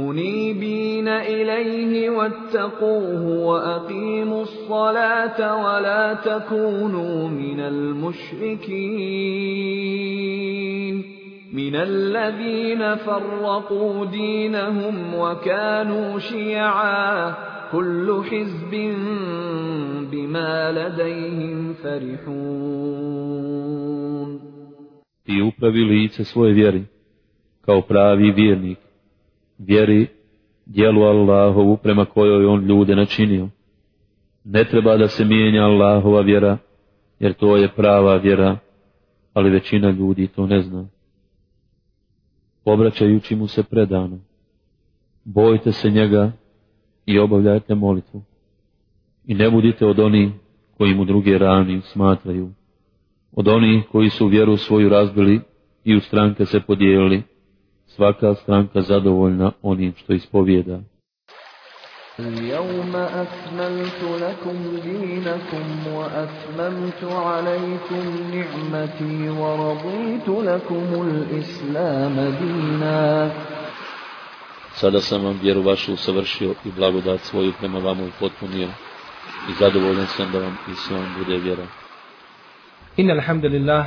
منيبين إليه واتقوه وأقيموا الصلاة ولا تكونوا من المشركين من الذين فرقوا دينهم وكانوا شيعا كل حزب بما لديهم فرحون I upravi lice svoje vjeri, kao pravi vjernik, vjeri, dijelu Allahovu prema kojoj on ljude načinio. Ne treba da se mijenja Allahova vjera, jer to je prava vjera, ali većina ljudi to ne zna. Obraćajući mu se predano, bojte se njega i obavljajte molitvu. I ne budite od onih koji mu druge rani smatraju, od onih koji su vjeru svoju razbili i u stranke se podijelili, svaka stranka zadovoljna onim što ispovjeda. اليوم أثملت لكم دينكم وأثملت عليكم نعمتي ورضيت لكم الإسلام دينا Sada sam vam vjeru vašu savršio i blagodat svoju prema vam upotpunio i zadovoljen sam da vam i sam bude vjera. Inna alhamdulillah,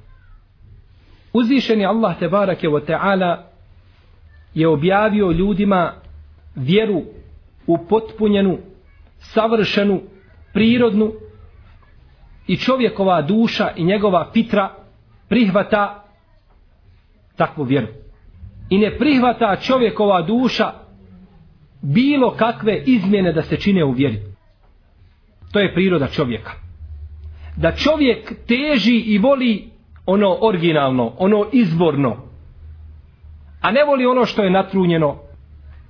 Uzvišeni Allah tebarake wa ta'ala je objavio ljudima vjeru u potpunjenu, savršenu, prirodnu i čovjekova duša i njegova fitra prihvata takvu vjeru. I ne prihvata čovjekova duša bilo kakve izmjene da se čine u vjeri. To je priroda čovjeka. Da čovjek teži i voli ono originalno, ono izborno, a ne voli ono što je natrunjeno,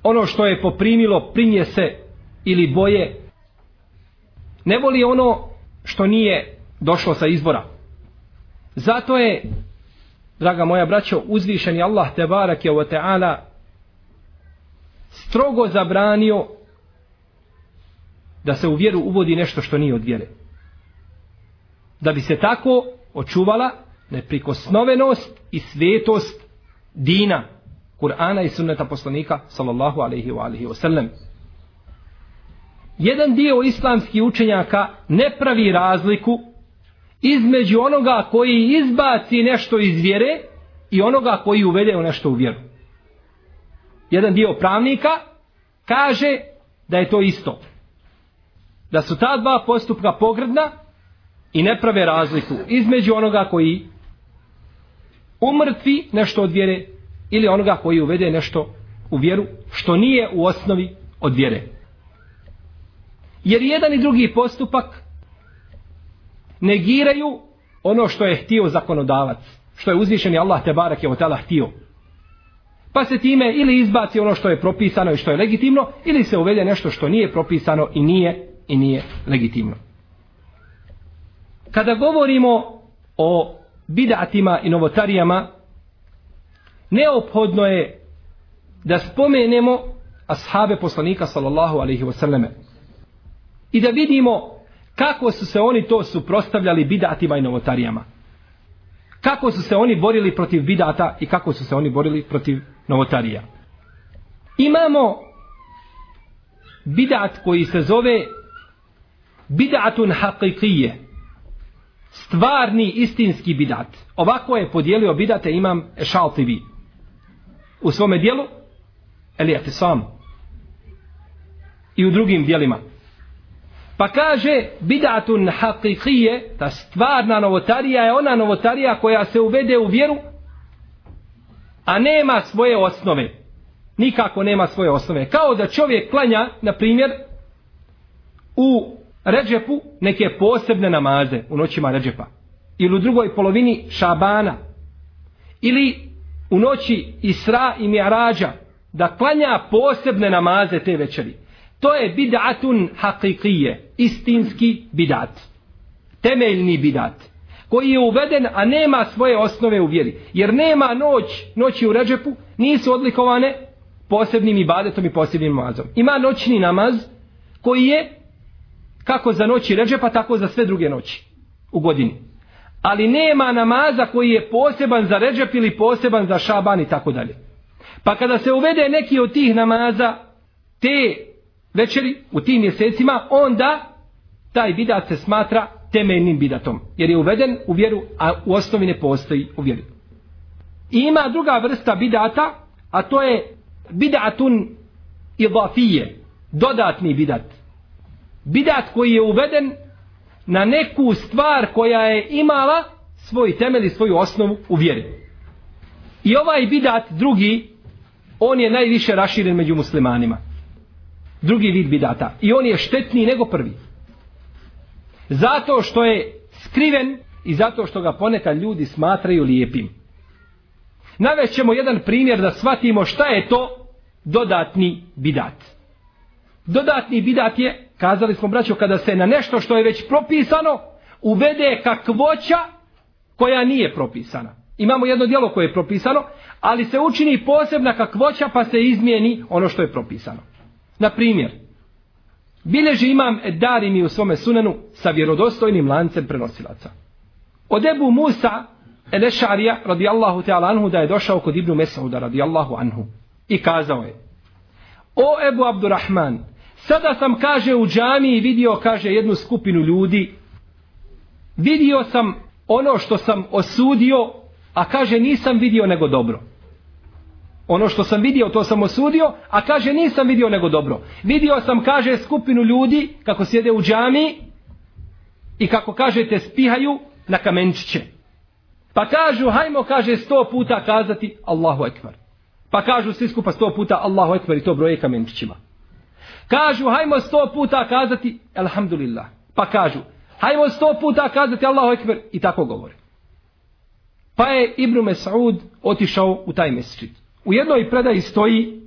ono što je poprimilo prinje se ili boje, ne voli ono što nije došlo sa izbora. Zato je, draga moja braćo, uzvišeni Allah te barak je ta'ala strogo zabranio da se u vjeru uvodi nešto što nije od vjere. Da bi se tako očuvala neprikosnovenost i svetost dina Kur'ana i sunneta poslanika sallallahu alaihi wa alihi wa sallam. Jedan dio islamskih učenjaka ne pravi razliku između onoga koji izbaci nešto iz vjere i onoga koji uvede u nešto u vjeru. Jedan dio pravnika kaže da je to isto. Da su ta dva postupka pogredna i ne prave razliku između onoga koji umrtvi nešto od vjere ili onoga koji uvede nešto u vjeru što nije u osnovi od vjere. Jer jedan i drugi postupak negiraju ono što je htio zakonodavac, što je uzvišeni Allah te barak je od tala htio. Pa se time ili izbaci ono što je propisano i što je legitimno, ili se uvede nešto što nije propisano i nije i nije legitimno. Kada govorimo o bidatima i novotarijama, neophodno je da spomenemo ashabe poslanika sallallahu alaihi wasallame i da vidimo kako su se oni to suprostavljali bidatima i novotarijama. Kako su se oni borili protiv bidata i kako su se oni borili protiv novotarija. Imamo bidat koji se zove bidatun haqiqije. Stvarni istinski bidat. Ovako je podijelio bidate imam Ešaltivi. U svome dijelu Elijate sam. I u drugim dijelima. Pa kaže bidatun haqiqije, ta stvarna novotarija je ona novotarija koja se uvede u vjeru, a nema svoje osnove. Nikako nema svoje osnove. Kao da čovjek klanja, na primjer, u ređepu neke posebne namaze u noćima ređepa. Ili u drugoj polovini šabana. Ili u noći Isra i Mi'rađa da klanja posebne namaze te večeri. To je bid'atun haqiqije, istinski bid'at. Temeljni bid'at koji je uveden, a nema svoje osnove u vjeri. Jer nema noć, noći u Ređepu, nisu odlikovane posebnim ibadetom i posebnim namazom. Ima noćni namaz koji je kako za noći Ređepa, tako za sve druge noći u godini. Ali nema namaza koji je poseban za Ređep ili poseban za Šaban i tako dalje. Pa kada se uvede neki od tih namaza, te večeri u tim mjesecima, onda taj bidat se smatra temeljnim bidatom. Jer je uveden u vjeru, a u osnovi ne postoji u vjeru. I ima druga vrsta bidata, a to je bidatun idafije, dodatni bidat. Bidat koji je uveden na neku stvar koja je imala svoj temelj i svoju osnovu u vjeri. I ovaj bidat drugi, on je najviše raširen među muslimanima drugi vid bidata. I on je štetniji nego prvi. Zato što je skriven i zato što ga ponekad ljudi smatraju lijepim. Navešćemo jedan primjer da shvatimo šta je to dodatni bidat. Dodatni bidat je, kazali smo braćo, kada se na nešto što je već propisano, uvede kakvoća koja nije propisana. Imamo jedno dijelo koje je propisano, ali se učini posebna kakvoća pa se izmijeni ono što je propisano. Na primjer, bileži imam Darimi u svome sunenu sa vjerodostojnim lancem prenosilaca. Od Ebu Musa Elešarija radijallahu ta'ala anhu da je došao kod Ibnu Mesauda radijallahu anhu i kazao je O Ebu Abdurrahman, sada sam kaže u džamiji vidio kaže jednu skupinu ljudi. Vidio sam ono što sam osudio a kaže nisam vidio nego dobro. Ono što sam vidio to sam osudio a kaže nisam vidio nego dobro. Vidio sam kaže skupinu ljudi kako sjede u džamiji, i kako kažete spihaju na kamenčiće. Pa kažu hajmo kaže sto puta kazati Allahu Ekber. Pa kažu svi skupa sto puta Allahu Ekber i to broje kamenčićima kažu hajmo sto puta kazati Alhamdulillah pa kažu hajmo sto puta kazati Allahu Ekber i tako govore pa je Ibn Mes'ud otišao u taj mesečit. U jednoj predaji stoji,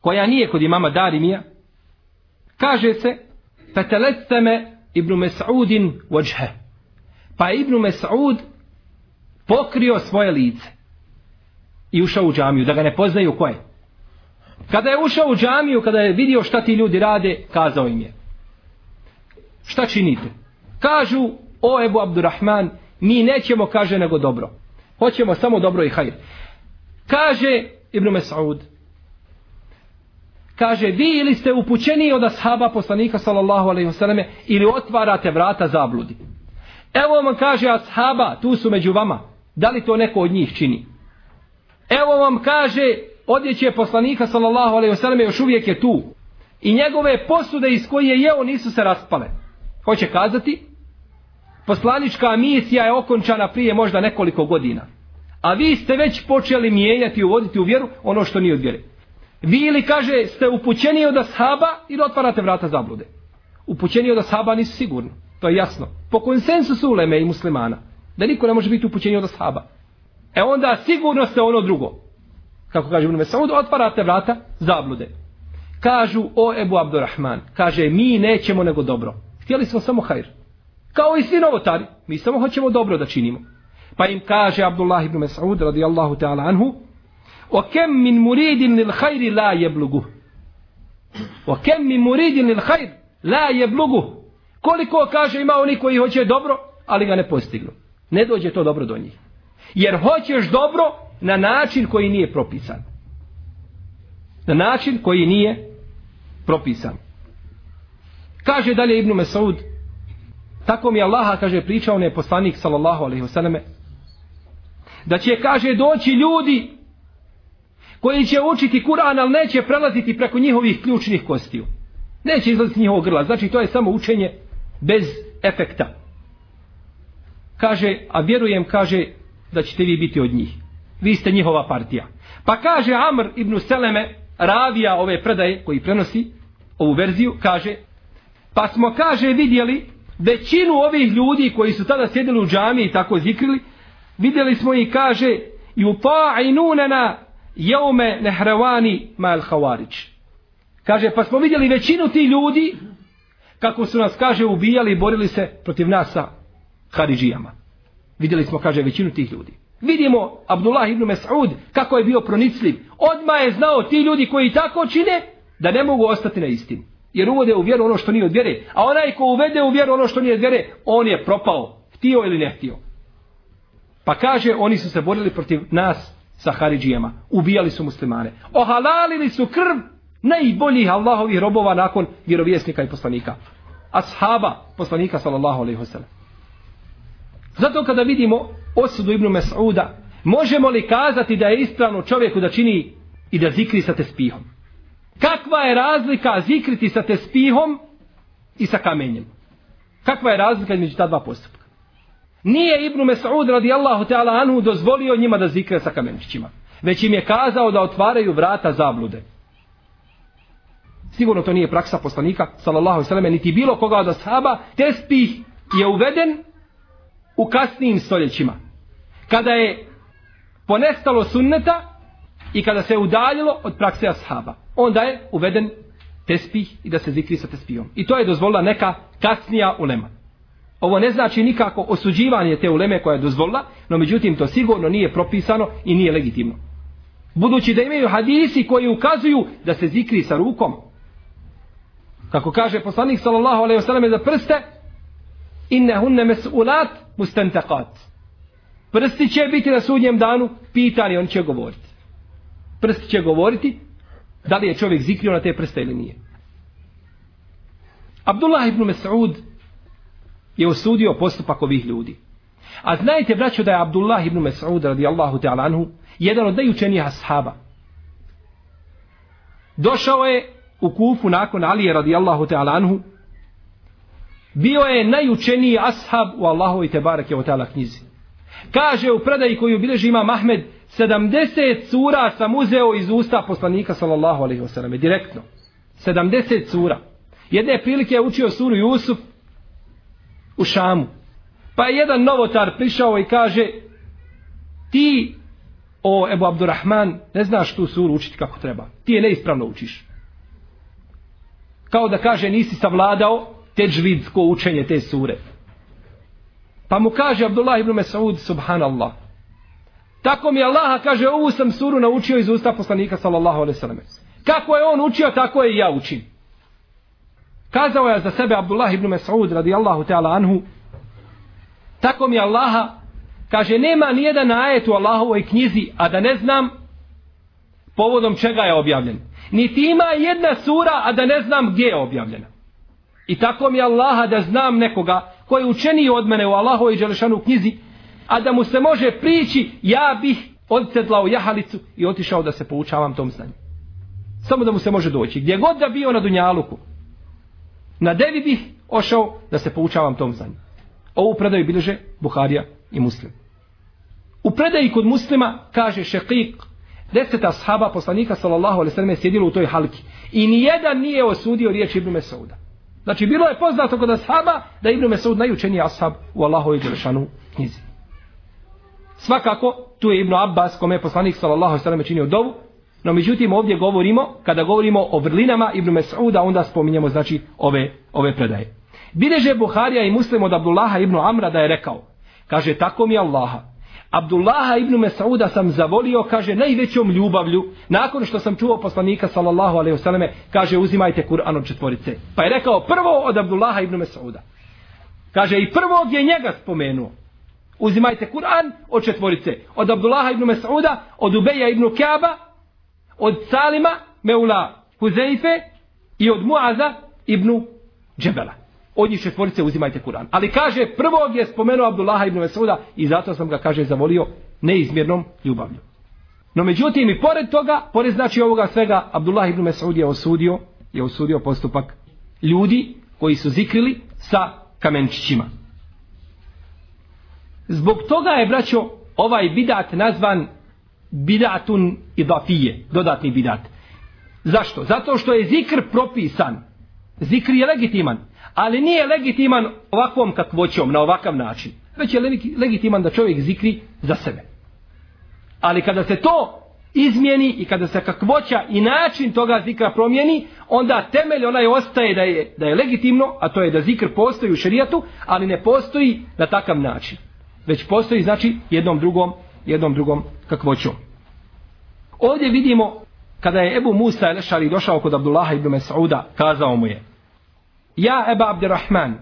koja nije kod imama Darimija, kaže se, fetelesteme Ibnu Mes'udin vođhe. Pa je Ibnu Mes'ud pokrio svoje lice i ušao u džamiju, da ga ne poznaju ko je. Kada je ušao u džamiju, kada je vidio šta ti ljudi rade, kazao im je. Šta činite? Kažu, o Ebu Abdurrahman, mi nećemo, kaže, nego dobro. Hoćemo samo dobro i hajr. Kaže Ibn Mas'ud, kaže, vi ili ste upućeni od ashaba poslanika sallallahu alaihi wasallam ili otvarate vrata zabludi. Evo vam kaže ashaba, tu su među vama. Da li to neko od njih čini? Evo vam kaže, odjeće poslanika sallallahu alejhi ve selleme još uvijek je tu. I njegove posude iz koje je jeo nisu se raspale. Hoće kazati, poslanička misija je okončana prije možda nekoliko godina. A vi ste već počeli mijenjati i uvoditi u vjeru ono što nije od vjere. Vi ili kaže ste upućeni od ashaba ili otvarate vrata zablude. Upućeni od ashaba nisu sigurni. To je jasno. Po konsensusu uleme i muslimana. Da niko ne može biti upućeni od ashaba. E onda sigurno ste ono drugo. Kako kaže Ibn Mesaud, otvarate vrata zablude. Kažu, o Ebu Abdurrahman, kaže, mi nećemo nego dobro. Htjeli smo samo hajr. Kao i svi novotari, mi samo hoćemo dobro da činimo. Pa im kaže Abdullah ibn Mas'ud radijallahu ta'ala anhu, o kem min muridin lil hajri la jeblugu. O kem min muridin lil hajr la jeblugu. Koliko kaže ima oni koji hoće dobro, ali ga ne postignu. Ne dođe to dobro do njih. Jer hoćeš dobro na način koji nije propisan. Na način koji nije propisan. Kaže dalje Ibnu Mesaud, tako mi Allaha, kaže, pričao ne poslanik, sallallahu alaihi wasallam, da će, kaže, doći ljudi koji će učiti Kur'an, ali neće prelaziti preko njihovih ključnih kostiju. Neće izlaziti njihovog grla. Znači, to je samo učenje bez efekta. Kaže, a vjerujem, kaže, da ćete vi biti od njih. Vi ste njihova partija. Pa kaže Amr ibn Seleme, ravija ove predaje koji prenosi ovu verziju, kaže, pa smo, kaže, vidjeli većinu ovih ljudi koji su tada sjedili u džami i tako zikrili, vidjeli smo i kaže, i upa'inunena jeume nehrevani mal havarić. Kaže, pa smo vidjeli većinu ti ljudi, kako su nas, kaže, ubijali i borili se protiv nas sa Haridžijama. Vidjeli smo, kaže, većinu tih ljudi. Vidimo Abdullah ibn Mas'ud kako je bio pronicljiv. Odma je znao ti ljudi koji tako čine da ne mogu ostati na istinu. Jer uvode u vjeru ono što nije od vjere. A onaj ko uvede u vjeru ono što nije od vjere, on je propao. Htio ili ne htio. Pa kaže, oni su se borili protiv nas sa Haridžijama. Ubijali su muslimane. Ohalalili su krv najboljih Allahovih robova nakon vjerovjesnika i poslanika. Ashaba poslanika sallallahu alaihi wasallam. Zato kada vidimo osudu Ibnu Mes'uda, možemo li kazati da je ispravno čovjeku da čini i da zikri sa tespihom? Kakva je razlika zikriti sa tespihom i sa kamenjem? Kakva je razlika među ta dva postupka? Nije Ibnu Mes'ud radijallahu ta'ala anhu dozvolio njima da zikre sa kamenčićima. Već im je kazao da otvaraju vrata zablude. Sigurno to nije praksa poslanika, sallallahu sallam, niti bilo koga od ashaba, tespih je uveden u kasnijim stoljećima. Kada je ponestalo sunneta i kada se je udaljilo od prakse ashaba. Onda je uveden tespih i da se zikri sa tespijom. I to je dozvolila neka kasnija ulema. Ovo ne znači nikako osuđivanje te uleme koja je dozvolila, no međutim to sigurno nije propisano i nije legitimno. Budući da imaju hadisi koji ukazuju da se zikri sa rukom. Kako kaže poslanik sallallahu alejhi ve selleme za prste, innahunna mas'ulat mustantaqat. Prsti će biti na sudnjem danu pitani, on će govoriti. Prsti će govoriti da li je čovjek zikrio na te prste ili nije. Abdullah ibn Mas'ud je osudio postupak ovih ljudi. A znajte, braćo, da je Abdullah ibn Mas'ud radijallahu ta'ala anhu jedan od najučenijih ashaba. Došao je u kufu nakon Alije radijallahu ta'ala anhu bio je najučeniji ashab u Allahovi i Tebareke o tala knjizi. Kaže u predaji koju bileži ima Mahmed 70 sura sam uzeo iz usta poslanika sallallahu alaihi wasallam direktno. 70 sura. Jedne prilike je učio suru Jusuf u Šamu. Pa je jedan novotar prišao i kaže ti o Ebu Abdurrahman ne znaš tu suru učiti kako treba. Ti je neispravno učiš. Kao da kaže nisi savladao teđvidsko učenje te sure. Pa mu kaže Abdullah ibn Mas'ud subhanallah. Tako mi Allaha kaže ovu sam suru naučio iz usta poslanika sallallahu alaihi sallam. Kako je on učio, tako je i ja učim. Kazao je za sebe Abdullah ibn Mas'ud radijallahu ta'ala anhu. Tako mi Allaha kaže nema ni jedan ajet u Allahovoj knjizi, a da ne znam povodom čega je objavljen. Niti ima jedna sura, a da ne znam gdje je objavljena. I tako mi Allaha da znam nekoga koji je učeniji od mene u Allahovoj Đelešanu knjizi, a da mu se može prići, ja bih odsedlao jahalicu i otišao da se poučavam tom znanju. Samo da mu se može doći. Gdje god da bio na Dunjaluku, na devi bih ošao da se poučavam tom znanju. Ovu predaju bilježe Buharija i Muslim. U predaji kod muslima kaže Šekik, deseta ashaba poslanika sallallahu alaihi sallam je sjedilo u toj halki. I nijedan nije osudio riječ Ibn Mesauda. Znači bilo je poznato kod ashaba da Ibn Mesud najučeniji ashab u Allahu i Đelešanu knjizi. Svakako, tu je Ibn Abbas, kome je poslanik sallallahu sallam činio dovu, no međutim ovdje govorimo, kada govorimo o vrlinama Ibn Mes'uda, onda spominjemo znači ove, ove predaje. Bileže Buharija i muslim od Abdullaha ibn Amra da je rekao, kaže tako mi Allaha, Abdullaha ibn Mesauda sam zavolio, kaže, najvećom ljubavlju, nakon što sam čuo poslanika, sallallahu alaihi vseleme, kaže, uzimajte Kur'an od četvorice. Pa je rekao, prvo od Abdullaha ibn Mesauda. Kaže, i prvog je njega spomenuo. Uzimajte Kur'an od četvorice. Od Abdullaha ibn Mesauda, od Ubeja ibn Kaaba, od Salima, Meula Huzeife i od Muaza ibn Džebela od njih četvorice uzimajte Kur'an. Ali kaže, prvog je spomenuo Abdullaha ibn Mesuda i zato sam ga, kaže, zavolio neizmjernom ljubavlju. No međutim, i pored toga, pored znači ovoga svega, Abdullah ibn Mesud je osudio, je osudio postupak ljudi koji su zikrili sa kamenčićima. Zbog toga je, braćo, ovaj bidat nazvan bidatun idafije, dodatni bidat. Zašto? Zato što je zikr propisan. Zikr je legitiman ali nije legitiman ovakvom kakvoćom, na ovakav način. Već je legitiman da čovjek zikri za sebe. Ali kada se to izmijeni i kada se kakvoća i način toga zikra promijeni, onda temelj onaj ostaje da je, da je legitimno, a to je da zikr postoji u šerijatu, ali ne postoji na takav način. Već postoji, znači, jednom drugom, jednom drugom kakvoćom. Ovdje vidimo, kada je Ebu Musa Elešari došao kod Abdullaha ibn Mas'uda, kazao mu je, Ja Eba Abdirrahman,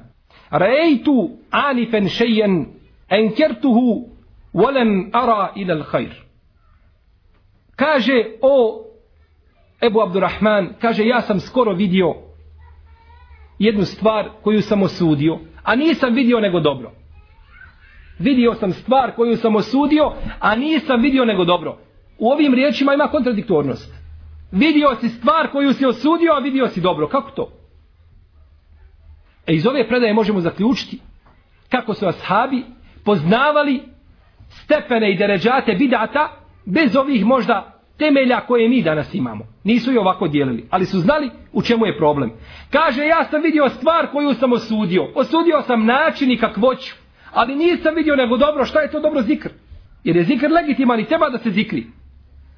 rejtu anifen šejen enkertuhu volem ara ila hajr. Kaže o Ebu Abdurrahman, kaže ja sam skoro vidio jednu stvar koju sam osudio, a nisam vidio nego dobro. Vidio sam stvar koju sam osudio, a nisam vidio nego dobro. U ovim riječima ima kontradiktornost. Vidio si stvar koju si osudio, a vidio si dobro. Kako to? E iz ove predaje možemo zaključiti kako su ashabi poznavali stepene i deređate bidata bez ovih možda temelja koje mi danas imamo. Nisu i ovako dijelili, ali su znali u čemu je problem. Kaže, ja sam vidio stvar koju sam osudio. Osudio sam način i kakvoću, ali nisam vidio nego dobro, šta je to dobro zikr? Jer je zikr legitiman i treba da se zikri.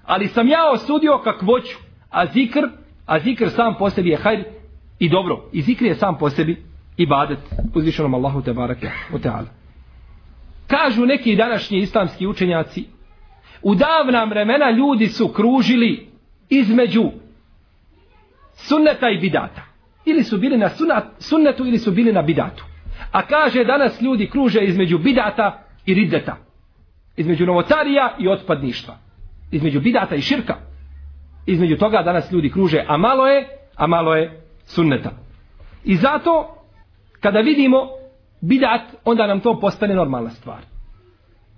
Ali sam ja osudio kakvoću, a zikr, a zikr sam po sebi je hajr i dobro. I zikr je sam po sebi ibadet uzvišenom Allahu te barake o teala. Kažu neki današnji islamski učenjaci, u davna vremena ljudi su kružili između sunneta i bidata. Ili su bili na sunnetu ili su bili na bidatu. A kaže danas ljudi kruže između bidata i riddeta. Između novotarija i otpadništva. Između bidata i širka. Između toga danas ljudi kruže, a malo je, a malo je sunneta. I zato kada vidimo bidat, onda nam to postane normalna stvar.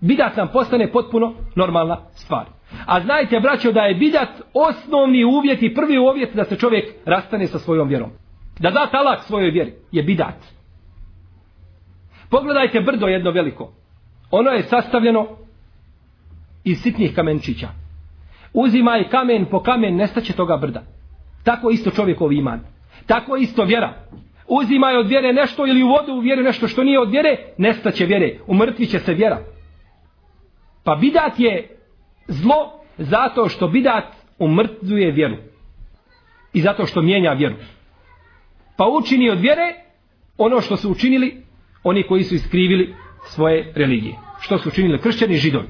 Bidat nam postane potpuno normalna stvar. A znajte, braćo, da je bidat osnovni uvjet i prvi uvjet da se čovjek rastane sa svojom vjerom. Da da talak svojoj vjeri je bidat. Pogledajte brdo jedno veliko. Ono je sastavljeno iz sitnih kamenčića. Uzimaj kamen po kamen, nestaće toga brda. Tako isto čovjekov iman. Tako isto vjera uzimaj od vjere nešto ili uvode u vjeru nešto što nije od vjere, nestaće vjere, umrtvit će se vjera. Pa bidat je zlo zato što bidat umrtvuje vjeru. I zato što mijenja vjeru. Pa učini od vjere ono što su učinili oni koji su iskrivili svoje religije. Što su učinili kršćani i židovi.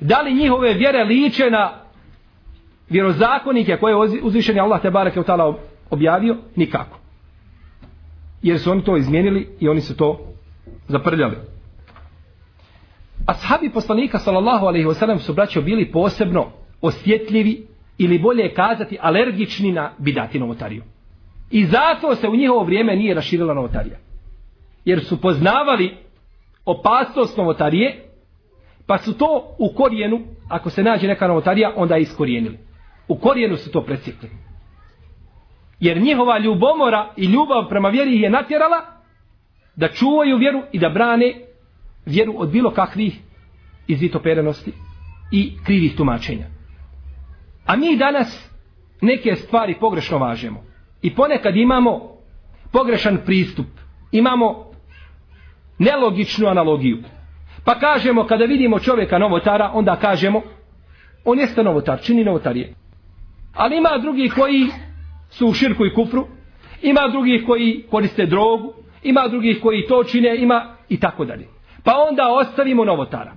Da li njihove vjere liče na vjerozakonike koje je uzvišeni Allah te barake objavio? Nikako jer su oni to izmijenili i oni su to zaprljali. Ashabi poslanika sallallahu alejhi ve sellem su braćo bili posebno osjetljivi ili bolje kazati alergični na bidati novotariju. I zato se u njihovo vrijeme nije raširila novotarija. Jer su poznavali opasnost novotarije, pa su to u korijenu, ako se nađe neka novotarija, onda je iskorijenili. U korijenu su to presjekli. Jer njihova ljubomora i ljubav prema vjeri je natjerala da čuvaju vjeru i da brane vjeru od bilo kakvih izvitoperenosti i krivih tumačenja. A mi danas neke stvari pogrešno važemo. I ponekad imamo pogrešan pristup. Imamo nelogičnu analogiju. Pa kažemo, kada vidimo čovjeka novotara, onda kažemo, on jeste novotar, čini novotarije. Ali ima drugi koji su u širku i kufru, ima drugih koji koriste drogu, ima drugih koji to čine, ima i tako dalje. Pa onda ostavimo novotara.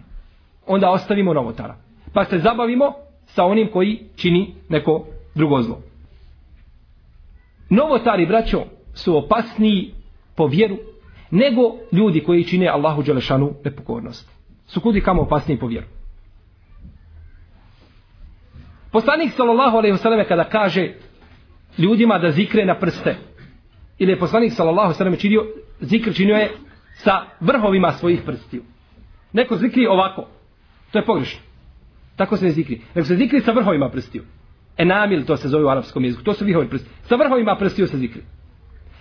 Onda ostavimo novotara. Pa se zabavimo sa onim koji čini neko drugo zlo. Novotari, braćo, su opasniji po vjeru nego ljudi koji čine Allahu Đelešanu nepokornost. Su kudi kamo opasniji po vjeru. Poslanik sallallahu alejhi ve selleme kada kaže ljudima da zikre na prste ili je poslanik sallallahu alejhi ve činio zikr činio je sa vrhovima svojih prstiju. Neko zikri ovako. To je pogrešno. Tako se ne zikri. Nego se zikri sa vrhovima prstiju. Enamil to se zove u arapskom jeziku. To su vrhovi prstiju. Sa vrhovima prstiju se zikri.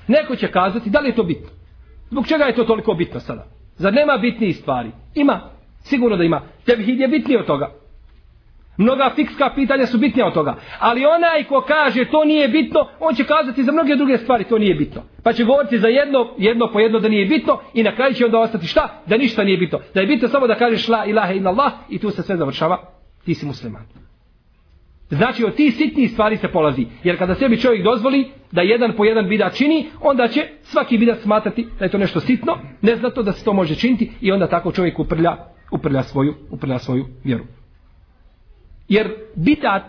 Neko će kazati da li je to bitno. Zbog čega je to toliko bitno sada? Zar nema bitnijih stvari? Ima. Sigurno da ima. Tevhid je bitniji od toga. Mnoga fikska pitanja su bitnija od toga. Ali onaj ko kaže to nije bitno, on će kazati za mnoge druge stvari to nije bitno. Pa će govoriti za jedno, jedno po jedno da nije bitno i na kraju će onda ostati šta? Da ništa nije bitno. Da je bitno samo da kažeš la ilaha illa Allah i tu se sve završava. Ti si musliman. Znači od tih sitnih stvari se polazi. Jer kada sebi čovjek dozvoli da jedan po jedan bidat čini, onda će svaki bidat smatrati da je to nešto sitno, ne znato da se to može činiti i onda tako čovjek uprlja, uprlja, svoju, uprlja svoju vjeru. Jer bidat,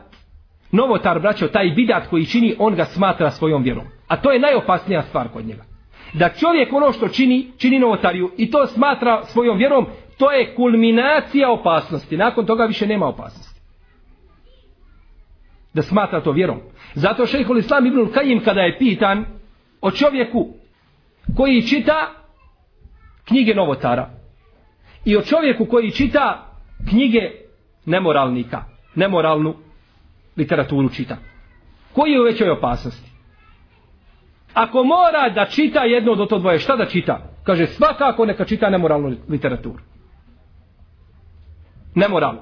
novotar braćo, taj bidat koji čini, on ga smatra svojom vjerom. A to je najopasnija stvar kod njega. Da čovjek ono što čini, čini novotariju i to smatra svojom vjerom, to je kulminacija opasnosti. Nakon toga više nema opasnosti. Da smatra to vjerom. Zato šejhul Islam Ibnul Kajim kada je pitan o čovjeku koji čita knjige novotara i o čovjeku koji čita knjige nemoralnika nemoralnu literaturu čita. Koji je u većoj opasnosti? Ako mora da čita jedno od to dvoje, šta da čita? Kaže, svakako neka čita nemoralnu literaturu. Nemoralnu.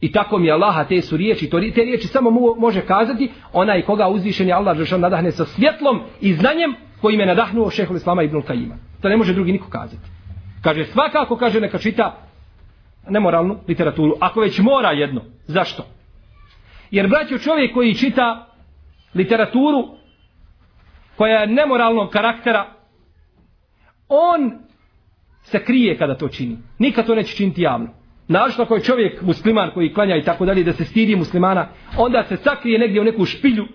I tako mi Allaha te su riječi, to, te riječi samo mu može kazati onaj koga uzvišen je Allah Žešan nadahne sa svjetlom i znanjem kojim je nadahnuo šehol Islama Ibnul Kajima. To ne može drugi niko kazati. Kaže, svakako kaže neka čita nemoralnu literaturu. Ako već mora jedno, zašto? Jer braćo čovjek koji čita literaturu koja je nemoralnog karaktera, on se krije kada to čini. Nikad to neće činiti javno. Našto ako je čovjek musliman koji klanja i tako dalje da se stidi muslimana, onda se sakrije negdje u neku špilju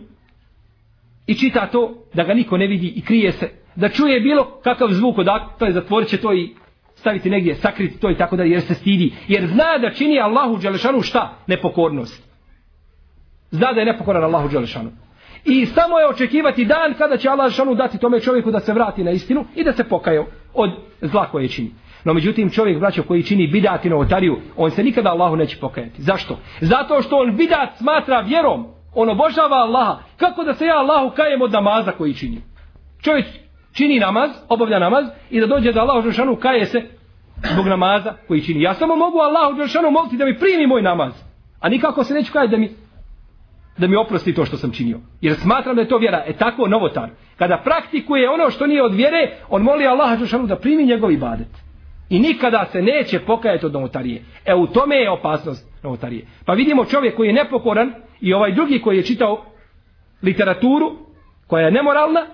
i čita to da ga niko ne vidi i krije se. Da čuje bilo kakav zvuk odakle, zatvorit će to i staviti negdje, sakriti to i tako da jer se stidi. Jer zna da čini Allahu Đelešanu šta? Nepokornost. Zna da je nepokoran Allahu Đelešanu. I samo je očekivati dan kada će Allah Đelešanu dati tome čovjeku da se vrati na istinu i da se pokaje od zla koje čini. No međutim čovjek braćo koji čini bidat i novotariju, on se nikada Allahu neće pokajati. Zašto? Zato što on bidat smatra vjerom. On obožava Allaha. Kako da se ja Allahu kajem od namaza koji čini? Čovjek čini namaz, obavlja namaz i da dođe da Allahu Đelšanu kaje se zbog namaza koji čini. Ja samo mogu Allahu Đelšanu moliti da mi primi moj namaz. A nikako se neću kajati da mi da mi oprosti to što sam činio. Jer smatram da je to vjera. E tako novotar. Kada praktikuje ono što nije od vjere, on moli Allaha Đelšanu da primi njegov ibadet. I nikada se neće pokajati od novotarije. E u tome je opasnost novotarije. Pa vidimo čovjek koji je nepokoran i ovaj drugi koji je čitao literaturu koja je nemoralna,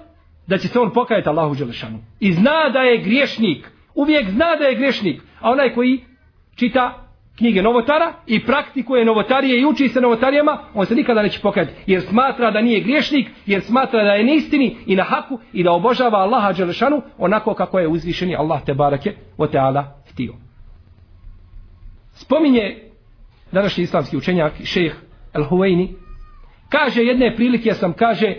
da će se on pokajati Allahu Đelešanu. I zna da je griješnik. Uvijek zna da je griješnik. A onaj koji čita knjige novotara i praktikuje novotarije i uči se novotarijama, on se nikada neće pokajati. Jer smatra da nije griješnik, jer smatra da je neistini i na haku i da obožava Allaha Đelešanu onako kako je uzvišeni Allah te barake o teala htio. Spominje današnji islamski učenjak, šejh El Huwaini, kaže jedne prilike, sam kaže,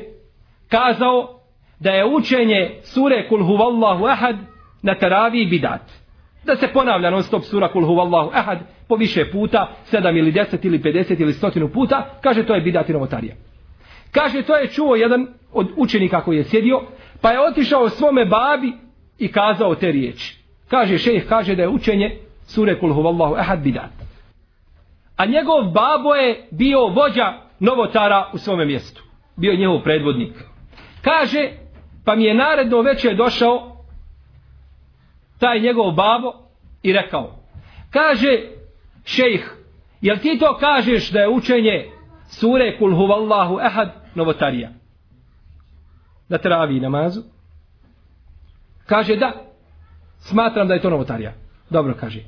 kazao da je učenje sure Kul huvallahu ahad na teravi bidat. Da se ponavlja non stop sura Kul huvallahu ahad po više puta, sedam ili deset ili pedeset ili stotinu puta, kaže to je bidat i novotarija. Kaže to je čuo jedan od učenika koji je sjedio, pa je otišao svome babi i kazao te riječi. Kaže šejh, kaže da je učenje sure Kul huvallahu ahad bidat. A njegov babo je bio vođa novotara u svome mjestu. Bio je njegov predvodnik. Kaže, Pa mi je naredno večer došao taj njegov babo i rekao, Kaže šejh, jel ti to kažeš da je učenje sure kul huvallahu ehad novotarija? Na travi namazu? Kaže da, smatram da je to novotarija. Dobro kaže.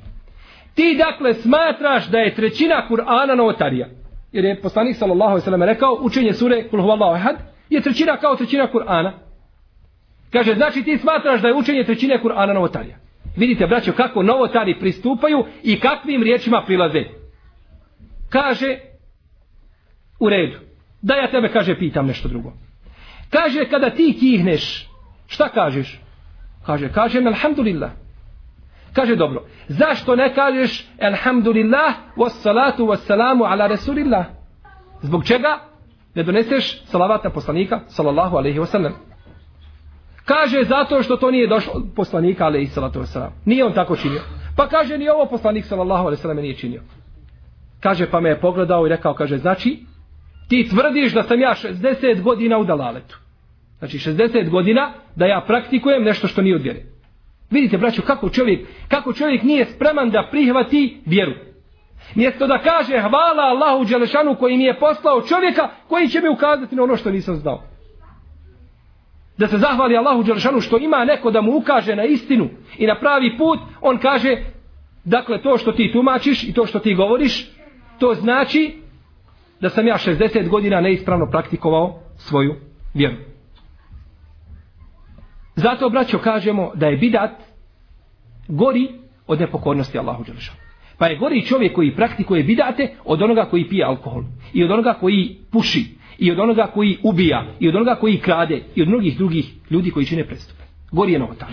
Ti dakle smatraš da je trećina Kur'ana novotarija. Jer je poslanik sallallahu alejhi ve sellem rekao učenje sure Kul huvallahu ehad je trećina kao trećina Kur'ana. Kaže znači ti smatraš da je učenje trećine Kur'ana novotarija. Vidite braćo kako novotari pristupaju i kakvim riječima prilaze. Kaže u redu. Da ja tebe kaže pitam nešto drugo. Kaže kada ti kihneš šta kažeš? Kaže kažem alhamdulillah. Kaže dobro, zašto ne kažeš Alhamdulillah wassalatu wassalamu ala Rasulillah? Zbog čega ne doneseš salavat na poslanika sallallahu alaihi wasallam? Kaže zato što to nije došlo od poslanika alaihi salatu wasalam. Nije on tako činio. Pa kaže ni ovo poslanik sallallahu alaihi wasallam nije činio. Kaže pa me je pogledao i rekao, kaže znači ti tvrdiš da sam ja 60 godina u dalaletu. Znači 60 godina da ja praktikujem nešto što nije od vjere. Vidite, braćo, kako čovjek, kako čovjek nije spreman da prihvati vjeru. Mjesto da kaže hvala Allahu Đelešanu koji mi je poslao čovjeka koji će mi ukazati na ono što nisam znao. Da se zahvali Allahu Đeršanu što ima neko da mu ukaže na istinu i na pravi put, on kaže, dakle, to što ti tumačiš i to što ti govoriš, to znači da sam ja 60 godina neispravno praktikovao svoju vjeru. Zato, braćo, kažemo da je bidat gori od nepokornosti Allahu Đelešanu. Pa je gori čovjek koji praktikuje bidate od onoga koji pije alkohol. I od onoga koji puši. I od onoga koji ubija. I od onoga koji krade. I od mnogih drugih ljudi koji čine prestupe. Gori je novotar.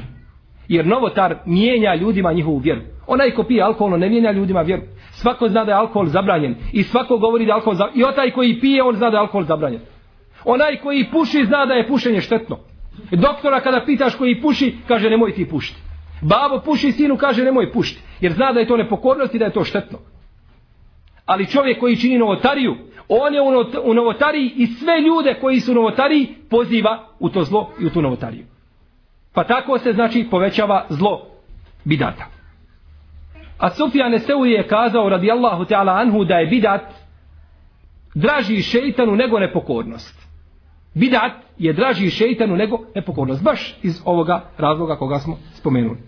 Jer novotar mijenja ljudima njihovu vjeru. Onaj ko pije alkohol ne mijenja ljudima vjeru. Svako zna da je alkohol zabranjen. I svako govori da je alkohol zabranjen. I otaj koji pije on zna da je alkohol zabranjen. Onaj koji puši zna da je pušenje štetno. Doktora kada pitaš koji puši, kaže nemoj ti pušiti. Babo puši sinu, kaže nemoj pušiti. Jer zna da je to nepokornost i da je to štetno. Ali čovjek koji čini novotariju, on je u novotariji i sve ljude koji su u novotariji poziva u to zlo i u tu novotariju. Pa tako se znači povećava zlo bidata. A Sufjan Eseuri je kazao radijallahu ta'ala anhu da je bidat draži šeitanu nego nepokornost. Bidat je draži šeitanu nego nepokornost. Baš iz ovoga razloga koga smo spomenuli.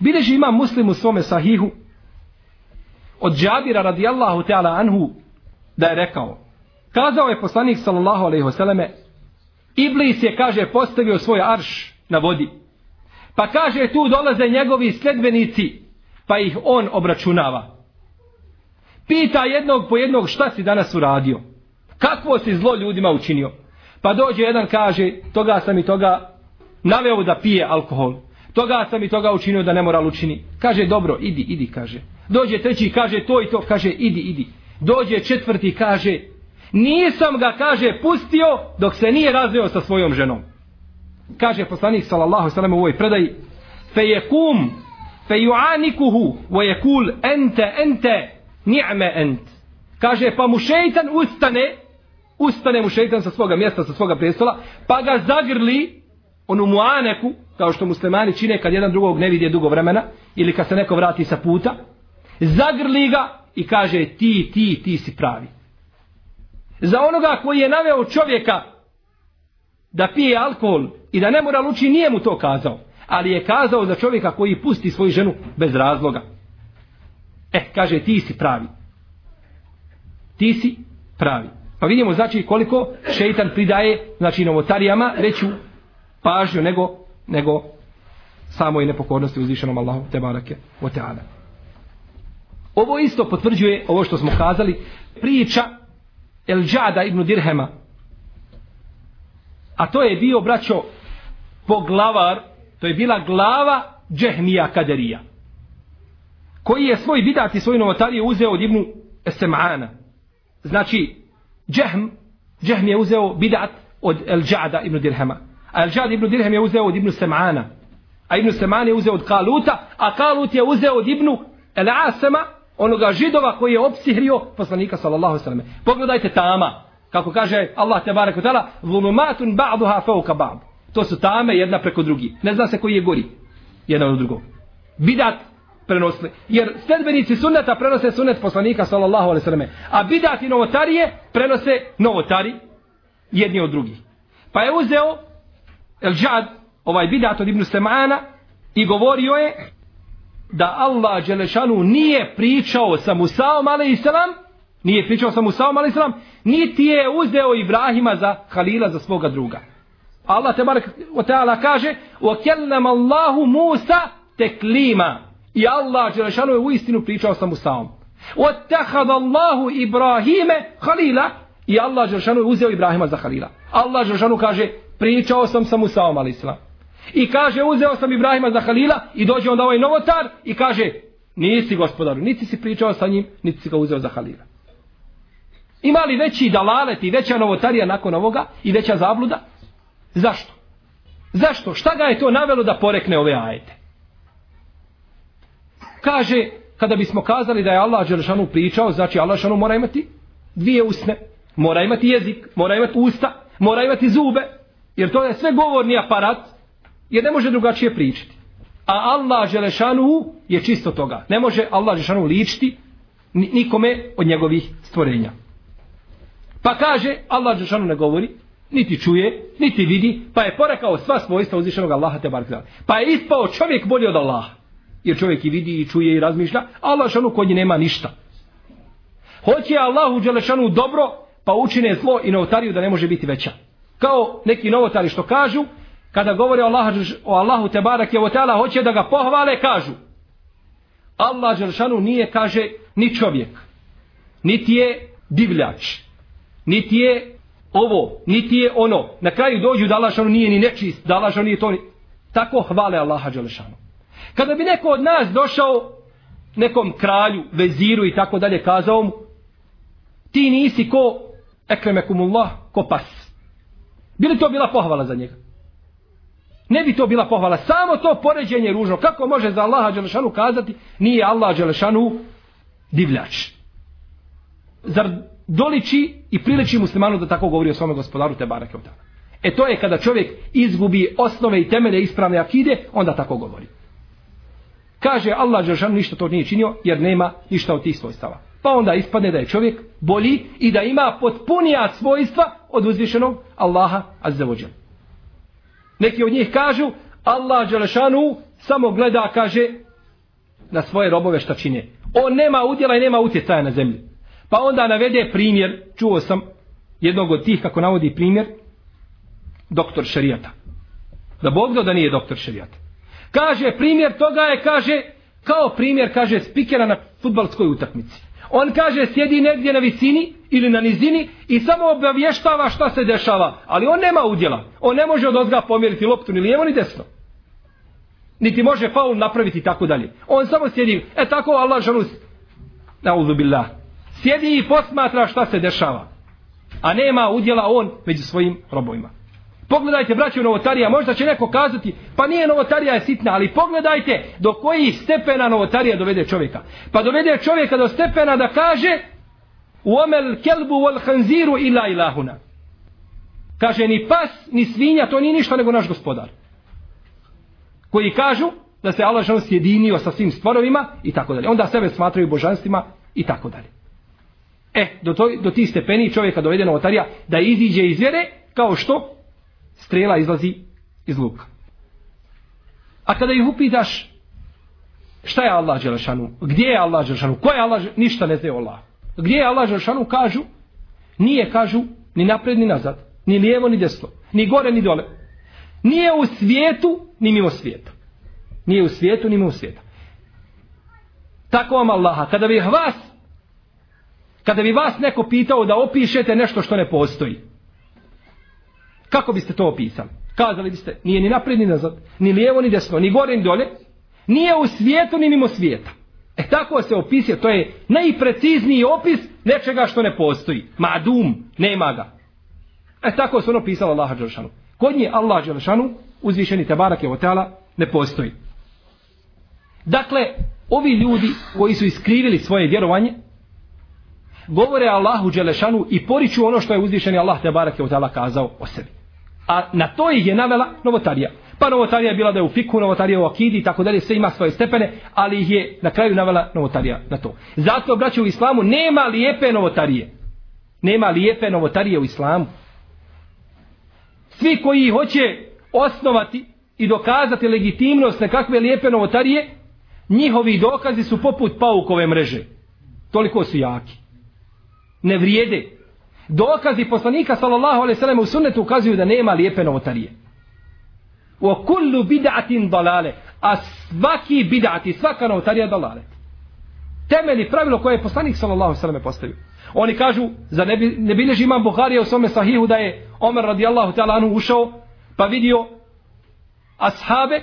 Bileži ima muslim u svome sahihu od Džabira radijallahu ta'ala anhu da je rekao kazao je poslanik sallallahu alejhi ve selleme Iblis je kaže postavio svoj arš na vodi pa kaže tu dolaze njegovi sledbenici pa ih on obračunava pita jednog po jednog šta si danas uradio kakvo si zlo ljudima učinio Pa dođe jedan kaže, toga sam i toga naveo da pije alkohol. Toga sam i toga učinio da ne mora učini. Kaže, dobro, idi, idi, kaže. Dođe treći, kaže, to i to, kaže, idi, idi. Dođe četvrti, kaže, nisam ga, kaže, pustio dok se nije razveo sa svojom ženom. Kaže poslanik, sallallahu sallam, u ovoj predaji, fe je kum, fe ju anikuhu, je kul, ente, ente, ni'me ent. Kaže, pa mu šeitan ustane, ustane mu šeitan sa svoga mjesta, sa svoga prestola, pa ga zagrli onu muaneku, kao što muslimani čine kad jedan drugog ne vidje dugo vremena, ili kad se neko vrati sa puta, zagrli ga i kaže ti, ti, ti si pravi. Za onoga koji je naveo čovjeka da pije alkohol i da ne mora luči, nije mu to kazao. Ali je kazao za čovjeka koji pusti svoju ženu bez razloga. E, kaže, ti si pravi. Ti si pravi. Pa vidimo znači koliko šeitan pridaje znači novotarijama veću pažnju nego, nego samoj nepokornosti uzvišenom Allahu te barake o teana. Ovo isto potvrđuje ovo što smo kazali priča El Džada ibn Dirhema a to je bio braćo poglavar to je bila glava Džehmija Kaderija koji je svoj bidat i svoj novotariju uzeo od Ibnu Esem'ana znači Džehm, Džehm je uzeo bidat od El Džada ibn Dirhema. A El Džad ibn Dirhem je uzeo od Ibn Sem'ana. A Ibn Sem'an je uzeo od Kaluta, a Kalut je uzeo od Ibn El Asema, onoga židova koji je opsihrio poslanika sallallahu sallam. Pogledajte tama, kako kaže Allah te barek utala, zulumatun ba'duha fauka ba'd. To su tame jedna preko drugi. Ne zna se koji je gori. Jedan od drugog. Bidat prenosili. Jer sledbenici sunneta prenose sunnet poslanika sallallahu alejhi ve selleme, A bidati novotarije prenose novotari jedni od drugih. Pa je uzeo El Džad, ovaj bidat od Ibnu Semana, i govorio je da Allah Đelešanu nije pričao sa Musaom a.s. nije pričao sa Musaom a.s. niti je uzeo Ibrahima za Halila za svoga druga. Allah Teala kaže وَكَلَّمَ اللَّهُ مُوسَ تَكْلِيمًا I Allah Đelešanu je u istinu pričao sa Musaom. وَتَحَذَ اللَّهُ إِبْرَاهِيمَ خَلِيلًا I Allah Đelešanu je uzeo Ibrahima za Halila. Allah Đelešanu kaže pričao sam sa Musaom a.s. I kaže, uzeo sam Ibrahima za Halila i dođe onda ovaj novotar i kaže, nisi gospodaru, niti si pričao sa njim, niti si ga uzeo za Halila. Ima li veći dalalet i veća novotarija nakon ovoga i veća zabluda? Zašto? Zašto? Šta ga je to navelo da porekne ove ajete? Kaže, kada bismo kazali da je Allah Đelešanu pričao, znači Allah Đelešanu mora imati dvije usne, mora imati jezik, mora imati usta, mora imati zube, jer to je sve govorni aparat, jer ne može drugačije pričati. A Allah Želešanu je čisto toga. Ne može Allah Želešanu ličiti nikome od njegovih stvorenja. Pa kaže, Allah Želešanu ne govori, niti čuje, niti vidi, pa je porekao sva svojstva uzvišenog Allaha te bar Pa je ispao čovjek bolji od Allaha. Jer čovjek i vidi, i čuje, i razmišlja, Allah Želešanu kod nje nema ništa. Hoće Allahu Želešanu dobro, pa učine zlo i novotariju da ne može biti veća. Kao neki novotari što kažu, kada govore o Allahu, o Allahu te barak je ta'ala hoće da ga pohvale, kažu Allah Đelšanu nije, kaže, ni čovjek, niti je divljač, niti je ovo, niti je ono. Na kraju dođu da Allah nije ni nečist, da Allah nije to ni... Tako hvale Allaha Đelšanu. Kada bi neko od nas došao nekom kralju, veziru i tako dalje kazao mu, ti nisi ko ekremekumullah, ko pas. Bili to bila pohvala za njega? Ne bi to bila pohvala. Samo to poređenje ružno. Kako može za Allaha Đelešanu kazati nije Allah Đelešanu divljač? Zar doliči i priliči muslimanu da tako govori o svome gospodaru te barake od E to je kada čovjek izgubi osnove i temelje ispravne akide, onda tako govori. Kaže Allah Đelešanu ništa to nije činio jer nema ništa od tih svojstava. Pa onda ispadne da je čovjek bolji i da ima potpunija svojstva od uzvišenog Allaha Azzevođela. Neki od njih kažu Allah Đelešanu samo gleda, kaže, na svoje robove šta čine. On nema udjela i nema utjecaja na zemlji. Pa onda navede primjer, čuo sam jednog od tih kako navodi primjer, doktor šarijata. Da Bog da nije doktor šarijata. Kaže, primjer toga je, kaže, kao primjer, kaže, spikera na futbalskoj utakmici. On kaže sjedi negdje na visini ili na nizini i samo obavještava šta se dešava. Ali on nema udjela. On ne može od ozga pomjeriti loptu ni lijevo ni desno. Niti može faul napraviti tako dalje. On samo sjedi. E tako Allah žalus. Nauzu billah. Sjedi i posmatra šta se dešava. A nema udjela on među svojim robovima. Pogledajte, braću novotarija, možda će neko kazati, pa nije novotarija je sitna, ali pogledajte do koji stepena novotarija dovede čovjeka. Pa dovede čovjeka do stepena da kaže Uomel kelbu wal hanziru ila ilahuna. Kaže, ni pas, ni svinja, to nije ništa nego naš gospodar. Koji kažu da se Allah žal sjedinio sa svim stvorovima i tako dalje. Onda sebe smatraju božanstvima i tako dalje. E, do, to, do tih stepeni čovjeka dovede novotarija da iziđe iz vjere kao što strela izlazi iz luka. A kada ih upitaš šta je Allah Đelešanu, gdje je Allah Đelešanu, ko je Allah Đelešanu, ništa ne znaju Allah. Gdje je Allah Žešanu kažu, nije, kažu, ni napred, ni nazad, ni lijevo, ni desno, ni gore, ni dole. Nije u svijetu, ni mimo svijeta. Nije u svijetu, ni mimo svijeta. Tako vam Allaha, kada bi vas, kada bi vas neko pitao da opišete nešto što ne postoji, Kako biste to opisali? Kazali biste, nije ni napred ni nazad, ni lijevo ni desno, ni gore ni dole, nije u svijetu ni mimo svijeta. E tako se opisuje, to je najprecizniji opis nečega što ne postoji. Madum, nema ga. E tako se ono pisalo Allaha Đelšanu. Kod nje Allah Đelšanu, uzvišeni Tebarak je otala, ne postoji. Dakle, ovi ljudi koji su iskrivili svoje vjerovanje, govore Allahu Đelešanu i poriču ono što je uzvišeni Allah Tebarak je otala kazao o sebi. A na to ih je navela novotarija. Pa novotarija je bila da je u fiku, novotarija u akidi i tako dalje, sve ima svoje stepene, ali ih je na kraju navela novotarija na to. Zato, braće, u islamu nema lijepe novotarije. Nema lijepe novotarije u islamu. Svi koji hoće osnovati i dokazati legitimnost nekakve lijepe novotarije, njihovi dokazi su poput paukove mreže. Toliko su jaki. Ne vrijede. Dokazi poslanika sallallahu alejhi ve sellem u sunnetu ukazuju da nema lijepe novotarije. Wa kullu bid'atin dalale. A svaki bid'ati, svaka novotarija dalale. Temeli pravilo koje je poslanik sallallahu alejhi ve sellem postavio. Oni kažu, za ne, bi, ne bilježi imam Buharija u svome sahihu da je Omer radijallahu ta'ala anu ušao pa vidio ashabe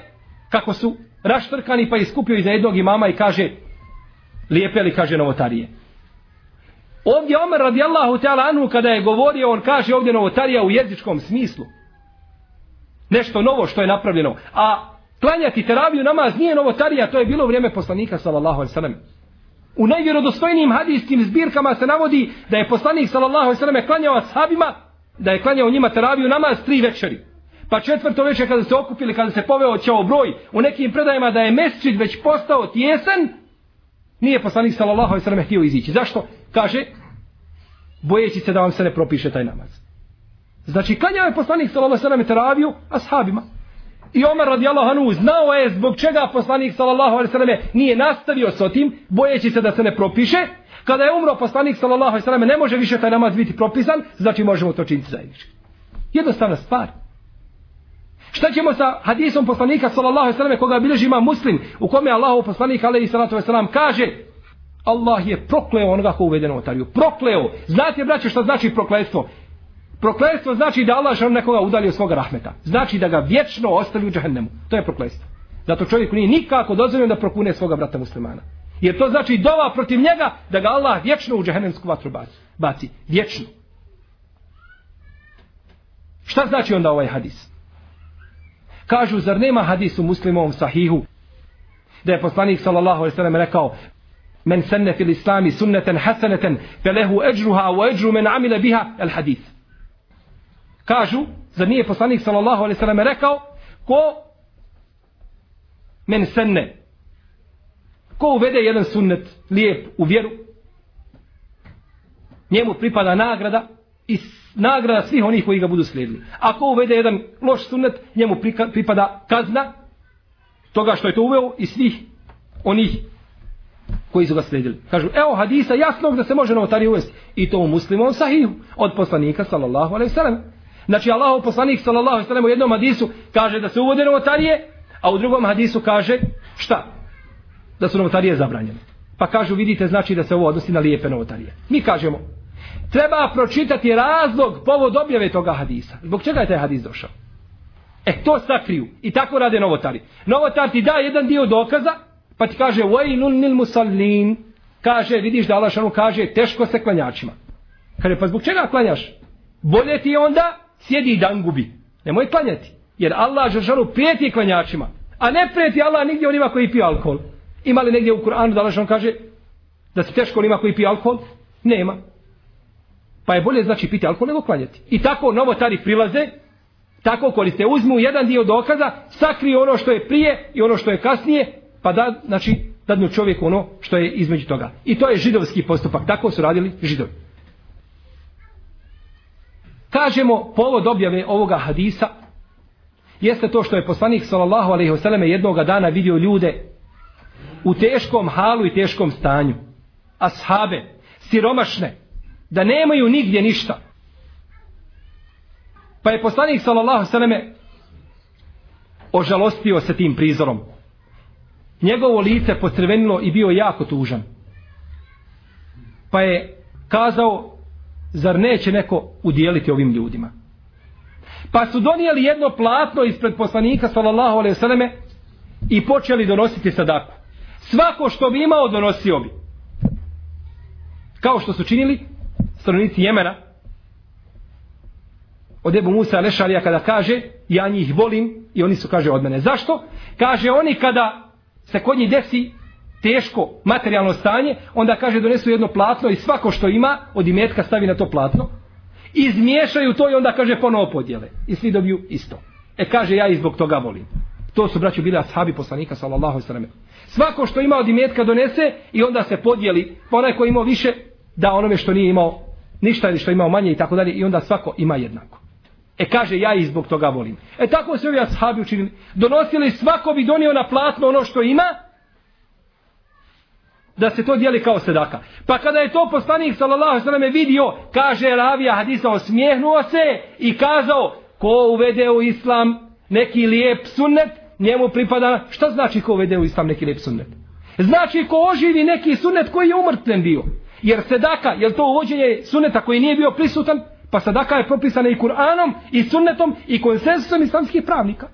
kako su raštrkani pa iskupio iza jednog imama i kaže lijepe li kaže novotarije. Ovdje Omer radijallahu ta'ala anhu kada je govorio, on kaže ovdje novotarija u jezičkom smislu. Nešto novo što je napravljeno. A klanjati teraviju namaz nije novotarija, to je bilo vrijeme poslanika sallallahu alaihi sallam. U najvjerodostojnijim hadijskim zbirkama se navodi da je poslanik sallallahu alaihi sallam klanjao ashabima, da je klanjao njima teraviju namaz tri večeri. Pa četvrto večer kada se okupili, kada se poveo ćao broj, u nekim predajima da je mesčid već postao tjesan, nije poslanik sallallahu alaihi sallam htio izići. Zašto? Kaže, bojeći se da vam se ne propiše taj namaz. Znači, klanjao je poslanik sallallahu alaihi sallam teraviju ashabima. I Omer radijallahu anhu znao je zbog čega poslanik sallallahu alejhi ve selleme nije nastavio sa tim, bojeći se da se ne propiše. Kada je umro poslanik sallallahu alejhi ve selleme ne može više taj namaz biti propisan, znači možemo to činiti zajednički. Jednostavna stvar. Šta ćemo sa hadisom poslanika sallallahu alejhi ve selleme koga bilježi ima Muslim u kome Allahov poslanik alejhi salatu ve selam kaže Allah je prokleo onoga ko uvede notariju. Prokleo. Znate braće šta znači prokletstvo? Prokletstvo znači da Allah žele nekoga udalje od svoga rahmeta. Znači da ga vječno ostavi u džehennemu. To je prokletstvo. Zato čovjek nije nikako dozvoljeno da prokune svoga brata muslimana. Jer to znači dova protiv njega da ga Allah vječno u džehennemsku vatru baci. baci. Vječno. Šta znači onda ovaj hadis? Kažu, zar nema hadis u muslimovom sahihu? Da je poslanik sallallahu alaihi sallam rekao, men senne fil islami sunneten hasaneten, felehu eđruha u eđru men amile biha, el hadis. Kažu, za nije poslanik sallallahu alaihi sallam rekao, ko men senne, ko uvede jedan sunnet lijep u vjeru, njemu pripada nagrada i nagrada svih onih koji ga budu slijedili. Ako uvede jedan loš sunnet, njemu pripada kazna toga što je to uveo i svih onih koji su ga slijedili. Kažu, evo hadisa jasnog da se može novotari uvesti. I to u muslimom sahihu od poslanika sallallahu alaihi sallam. Znači Allahov poslanik sallallahu alejhi ve sellem u jednom hadisu kaže da se uvode novotarije, a u drugom hadisu kaže šta? Da su novotarije zabranjene. Pa kažu, vidite, znači da se ovo odnosi na lijepe novotarije. Mi kažemo, treba pročitati razlog povod objave toga hadisa. Zbog čega je taj hadis došao? E, to sakriju. I tako rade novotari. Novotar ti da jedan dio dokaza, pa ti kaže, vajnun nil musallin, kaže, vidiš da Allah kaže, teško se klanjačima. Kaže, pa zbog čega klanjaš? Bolje ti onda sjedi i dan gubi. Nemoj klanjati. Jer Allah Žešanu prijeti klanjačima. A ne prijeti Allah nigdje onima koji piju alkohol. Ima li negdje u Kur'anu da Allah kaže da se teško onima koji piju alkohol? Nema. Pa je bolje znači piti alkohol nego klanjati. I tako novotari prilaze, tako koriste, uzmu jedan dio dokaza, sakriju ono što je prije i ono što je kasnije, pa da, znači, dadnu čovjeku ono što je između toga. I to je židovski postupak, tako su radili židovi. Kažemo, povod objave ovoga hadisa, jeste to što je poslanik sallallahu alaihi wasallam jednog dana vidio ljude u teškom halu i teškom stanju. Ashabe, siromašne, da nemaju nigdje ništa. Pa je poslanik sallallahu sallame ožalostio se tim prizorom. Njegovo lice pocrvenilo i bio jako tužan. Pa je kazao, zar neće neko udjeliti ovim ljudima? Pa su donijeli jedno platno ispred poslanika sallallahu alejhi ve selleme i počeli donositi sadaku. Svako što bi imao donosio bi. Kao što su činili stanovnici Jemena od Ebu Musa Lešarija kada kaže ja njih volim i oni su kaže od mene. Zašto? Kaže oni kada se kod njih desi teško materijalno stanje, onda kaže donesu jedno platno i svako što ima od imetka stavi na to platno, izmiješaju to i onda kaže ponovo podjele. I svi dobiju isto. E kaže ja i zbog toga volim. To su braću bili ashabi poslanika sallallahu alejhi ve. Svako što ima od imetka donese i onda se podijeli. Pa onaj ko ima više da onome što nije imao ništa ili što imao manje i tako dalje i onda svako ima jednako. E kaže ja i zbog toga volim. E tako su ovi ashabi učinili. Donosili svako bi donio na platno ono što ima da se to dijeli kao sedaka. Pa kada je to poslanik sallallahu alejhi ve selleme vidio, kaže ravija hadisa osmijehnuo se i kazao ko uvede u islam neki lijep sunnet, njemu pripada, šta znači ko uvede u islam neki lijep sunnet? Znači ko oživi neki sunnet koji je umrtven bio. Jer sedaka, je to uvođenje sunneta koji nije bio prisutan, pa sadaka je propisana i Kur'anom, i sunnetom, i konsensusom islamskih pravnika.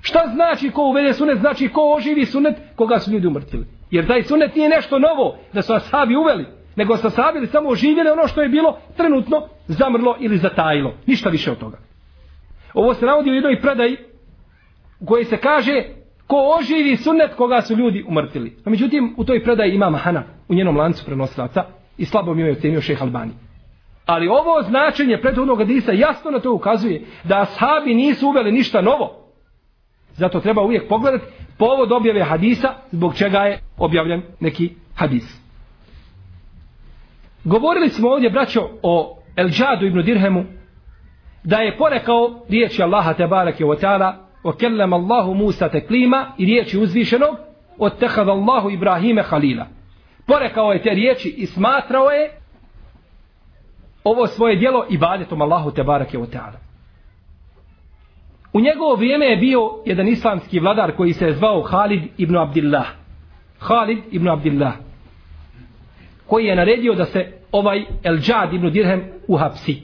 Šta znači ko uvede sunnet? Znači ko oživi sunnet koga su ljudi umrtili. Jer taj sunnet nije nešto novo da su ashabi uveli, nego su ashabi samo oživjeli ono što je bilo trenutno zamrlo ili zatajilo. Ništa više od toga. Ovo se navodi u jednoj predaji u kojoj se kaže ko oživi sunnet koga su ljudi umrtili. No, međutim, u toj predaji ima Mahana u njenom lancu prenosilaca i slabo mi je ocenio šeha Albani. Ali ovo značenje prethodnog hadisa jasno na to ukazuje da ashabi nisu uveli ništa novo. Zato treba uvijek pogledati povod objave hadisa zbog čega je objavljen neki hadis. Govorili smo ovdje, braćo, o El Džadu ibn Dirhemu, da je porekao riječi Allaha tebareke wa ta'ala o kellem Allahu Musa teklima i riječi uzvišenog od tehad Allahu Ibrahime Halila. Porekao je te riječi i smatrao je ovo svoje dijelo ibadetom Allahu tebareke wa ta'ala. U njegovo vrijeme je bio jedan islamski vladar koji se je zvao Halid ibn Abdillah. Halid ibn Abdillah. Koji je naredio da se ovaj El Džad ibn Dirhem uhapsi.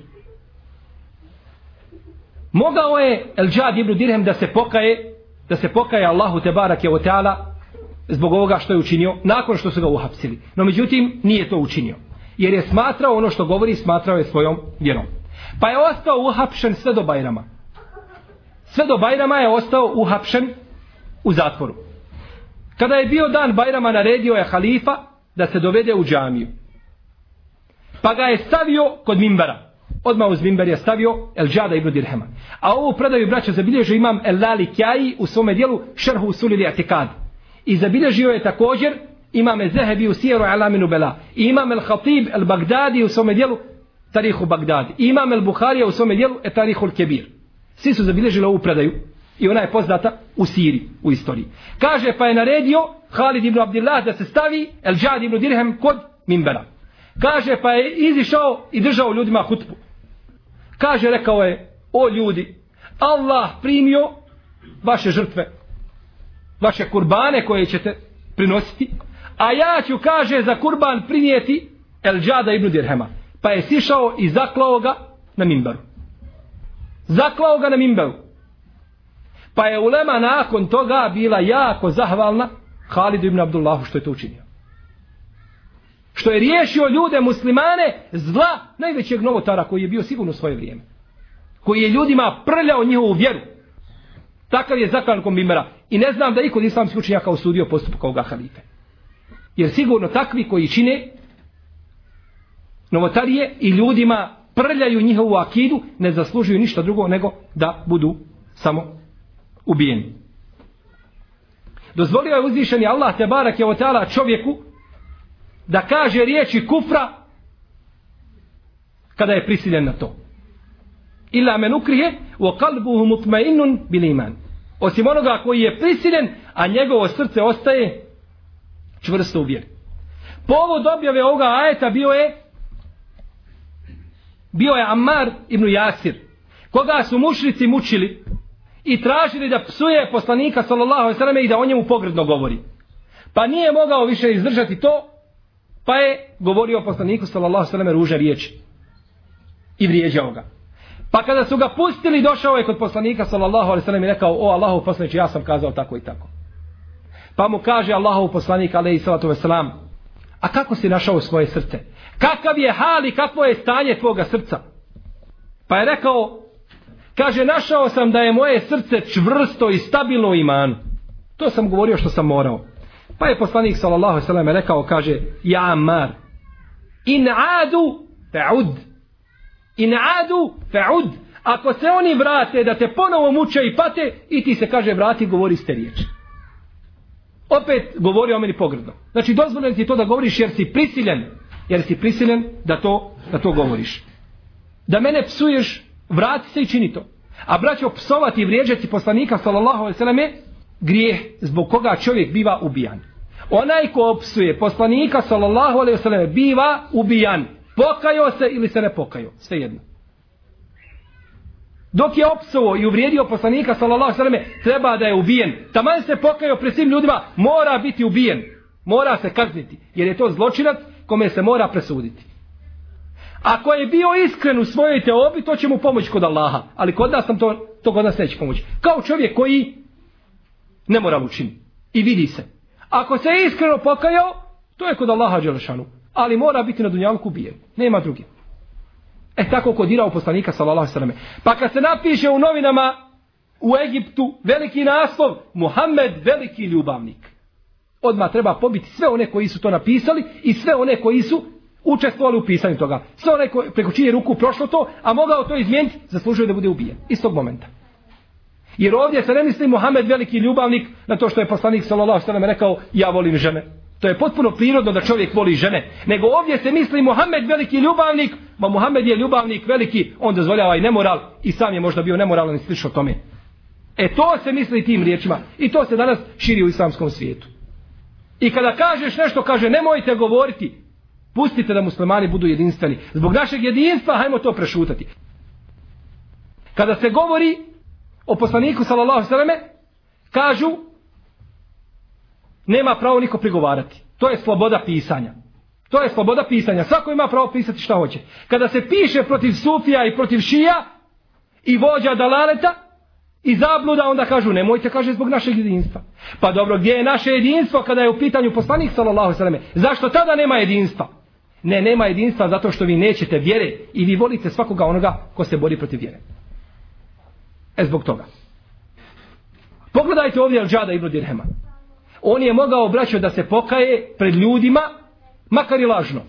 Mogao je El Džad ibn Dirhem da se pokaje, da se pokaje Allahu te barake o teala zbog ovoga što je učinio nakon što su ga uhapsili. No međutim nije to učinio. Jer je smatrao ono što govori, smatrao je svojom vjerom. Pa je ostao uhapšen sve do Bajrama. Sve do Bajrama je ostao uhapšen u zatvoru. Kada je bio dan Bajrama, naredio je halifa da se dovede u džamiju. Pa ga je stavio kod Mimbara. Odmah uz Mimbar je stavio El Džada ibn Dirhema. A ovu predaju braća zabilježio imam El Lali Kjaji u svome dijelu Šerhu Sulili Atikad. I zabilježio je također imam Zehebi u Sijeru Alaminu Bela. I imam El Khatib El Bagdadi u svome dijelu Tarihu Bagdadi. I imam El Buharija u svome dijelu E Tarihu El Kebir. Svi su zabilježili ovu predaju i ona je poznata u Siriji, u istoriji. Kaže pa je naredio Halid ibn Abdillah da se stavi El Džad ibn Dirhem kod Mimbera. Kaže pa je izišao i držao ljudima hutbu. Kaže rekao je o ljudi Allah primio vaše žrtve vaše kurbane koje ćete prinositi a ja ću kaže za kurban prinijeti El Džada ibn Dirhema. Pa je sišao i zaklao ga na Mimberu. Zaklao ga na Mimberu. Pa je ulema nakon toga bila jako zahvalna Halidu ibn Abdullahu što je to učinio. Što je riješio ljude muslimane zla najvećeg novotara koji je bio sigurno u svoje vrijeme. Koji je ljudima prljao njihovu vjeru. Takav je zaklan kombimera. I ne znam da ikod islamski učenjaka osudio postupak ovoga halife. Jer sigurno takvi koji čine novotarije i ljudima prljaju njihovu akidu, ne zaslužuju ništa drugo nego da budu samo ubijeni. Dozvolio je uzvišeni Allah te barak je otala čovjeku da kaže riječi kufra kada je prisiljen na to. Ila men ukrije wa kalbuhu mutmainnun bil iman. Osim onoga koji je prisiljen, a njegovo srce ostaje čvrsto u vjeri. Povod objave ovoga ajeta bio je bio je Ammar ibn Jasir, koga su mušrici mučili i tražili da psuje poslanika sallallahu alejhi ve selleme i da o njemu pogrdno govori. Pa nije mogao više izdržati to, pa je govorio poslaniku sallallahu alejhi ve selleme ruže riječi i vrijeđao ga. Pa kada su ga pustili, došao je kod poslanika sallallahu alejhi ve selleme i rekao: "O Allahov poslanici, ja sam kazao tako i tako." Pa mu kaže Allahov poslanik alejhi salatu vesselam: "A kako si našao svoje srce?" Kakav je hal i kakvo je stanje tvoga srca? Pa je rekao, kaže, našao sam da je moje srce čvrsto i stabilno iman. To sam govorio što sam morao. Pa je poslanik sallallahu sallam rekao, kaže, ja amar, in adu fa'ud. In adu fa'ud. Ako se oni vrate da te ponovo muče i pate, i ti se kaže vrati govori ste riječ. Opet govori o meni pogrdno. Znači dozvoljeno ti to da govoriš jer si prisiljen. Jer si prisiljen da to, da to govoriš. Da mene psuješ, vrati se i čini to. A braćo, psovati i vrijeđati poslanika sallallahu alaihi sallam selleme grijeh zbog koga čovjek biva ubijan. Onaj ko opsuje poslanika sallallahu alaihi sallam biva ubijan. Pokajao se ili se ne pokajao. Sve jedno. Dok je opsuo i uvrijedio poslanika sallallahu alejhi ve selleme, treba da je ubijen. Taman se pokajao pred svim ljudima, mora biti ubijen. Mora se kazniti, jer je to zločinac kome se mora presuditi. Ako je bio iskren u svojoj teobi, to će mu pomoći kod Allaha. Ali kod nas nam to, to kod nas neće pomoći. Kao čovjek koji ne mora učiniti. I vidi se. Ako se je iskreno pokajao, to je kod Allaha Đelešanu. Ali mora biti na dunjalku ubijen. Nema drugi. E tako kodirao poslanika sallallahu alejhi ve selleme. Pa kad se napiše u novinama u Egiptu veliki naslov Muhammed veliki ljubavnik. Odma treba pobiti sve one koji su to napisali i sve one koji su učestvovali u pisanju toga. Sve one koji preko čije ruku prošlo to, a mogao to izmijeniti, zaslužuje da bude ubijen. Istog momenta. Jer ovdje se ne misli Muhammed veliki ljubavnik na to što je poslanik sallallahu alejhi ve rekao ja volim žene. To je potpuno prirodno da čovjek voli žene. Nego ovdje se misli Muhammed veliki ljubavnik, ma Muhammed je ljubavnik veliki, on dozvoljava i nemoral i sam je možda bio nemoralan i slično tome. E to se misli tim riječima i to se danas širi u islamskom svijetu. I kada kažeš nešto, kaže nemojte govoriti, pustite da muslimani budu jedinstveni. Zbog našeg jedinstva, hajmo to prešutati. Kada se govori o poslaniku sallallahu sallame, kažu nema pravo niko prigovarati. To je sloboda pisanja. To je sloboda pisanja. Svako ima pravo pisati šta hoće. Kada se piše protiv Sufija i protiv Šija i vođa Dalaleta i zabluda, onda kažu nemojte, kaže, zbog našeg jedinstva. Pa dobro, gdje je naše jedinstvo kada je u pitanju poslanik sallallahu sallam? Zašto tada nema jedinstva? Ne, nema jedinstva zato što vi nećete vjere i vi volite svakoga onoga ko se bori protiv vjere. E zbog toga. Pogledajte ovdje Al-đada ibn Dirhema on je mogao obraćati da se pokaje pred ljudima, makar i lažno.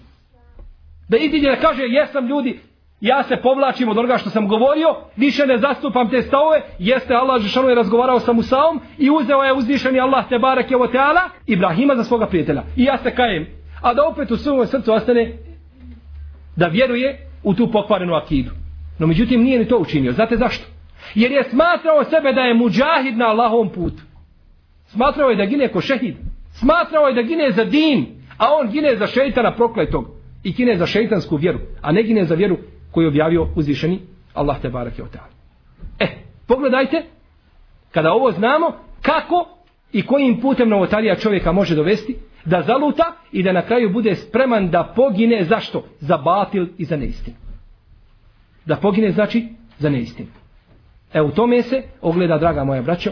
Da iziđe da kaže, jesam ljudi, ja se povlačim od onoga što sam govorio, više ne zastupam te stavove, jeste Allah Žešanu je razgovarao sa Musaom i uzeo je uzvišeni Allah te barek je ovo teala, Ibrahima za svoga prijatelja. I ja se kajem. A da opet u svom srcu ostane da vjeruje u tu pokvarenu akidu. No međutim nije ni to učinio. Znate zašto? Jer je smatrao sebe da je muđahid na Allahovom putu. Smatrao je da gine ko šehid. Smatrao je da gine za din. A on gine za šeitana prokletog. I gine za šeitansku vjeru. A ne gine za vjeru koji je objavio uzvišeni Allah te barake je otan. E, pogledajte. Kada ovo znamo, kako i kojim putem novotarija čovjeka može dovesti da zaluta i da na kraju bude spreman da pogine zašto? Za batil i za neistinu. Da pogine znači za neistinu. E u tome se ogleda, draga moja braćo,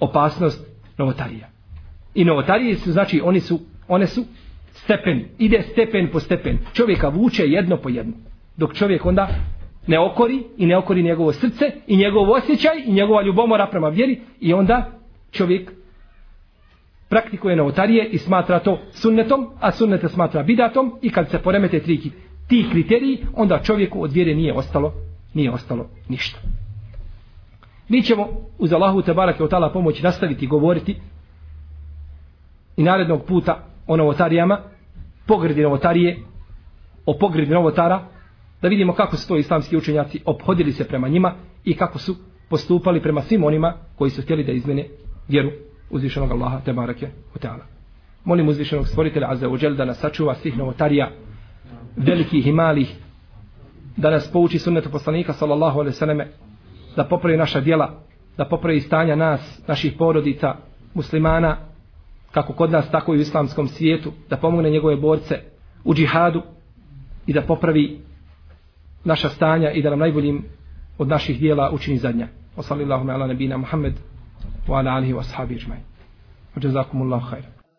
opasnost novotarija. I novotarije su, znači, oni su, one su stepen, ide stepen po stepen. Čovjeka vuče jedno po jedno. Dok čovjek onda ne okori i ne okori njegovo srce i njegov osjećaj i njegova ljubomora prema vjeri i onda čovjek praktikuje novotarije i smatra to sunnetom, a sunnete smatra bidatom i kad se poremete tri ti kriteriji, onda čovjeku od vjere nije ostalo, nije ostalo ništa. Mi ćemo uz Allahu te barake od tala pomoći nastaviti govoriti i narednog puta o novotarijama, pogredi novotarije, o pogredi novotara, da vidimo kako su to islamski učenjaci obhodili se prema njima i kako su postupali prema svim onima koji su htjeli da izmene vjeru uzvišenog Allaha te barake u tala. Molim uzvišenog stvoritelja Azza wa da nas sačuva svih novotarija, velikih i malih, da nas pouči sunnetu poslanika sallallahu alaihi sallame, da popravi naša djela, da popravi stanja nas, naših porodica, muslimana, kako kod nas, tako i u islamskom svijetu, da pomogne njegove borce u džihadu i da popravi naša stanja i da nam najboljim od naših dijela učini zadnja. Wa sallallahu ala nabina Muhammed wa ala alihi wa ashabi ajma'in. Wa jazakumullahu khairan.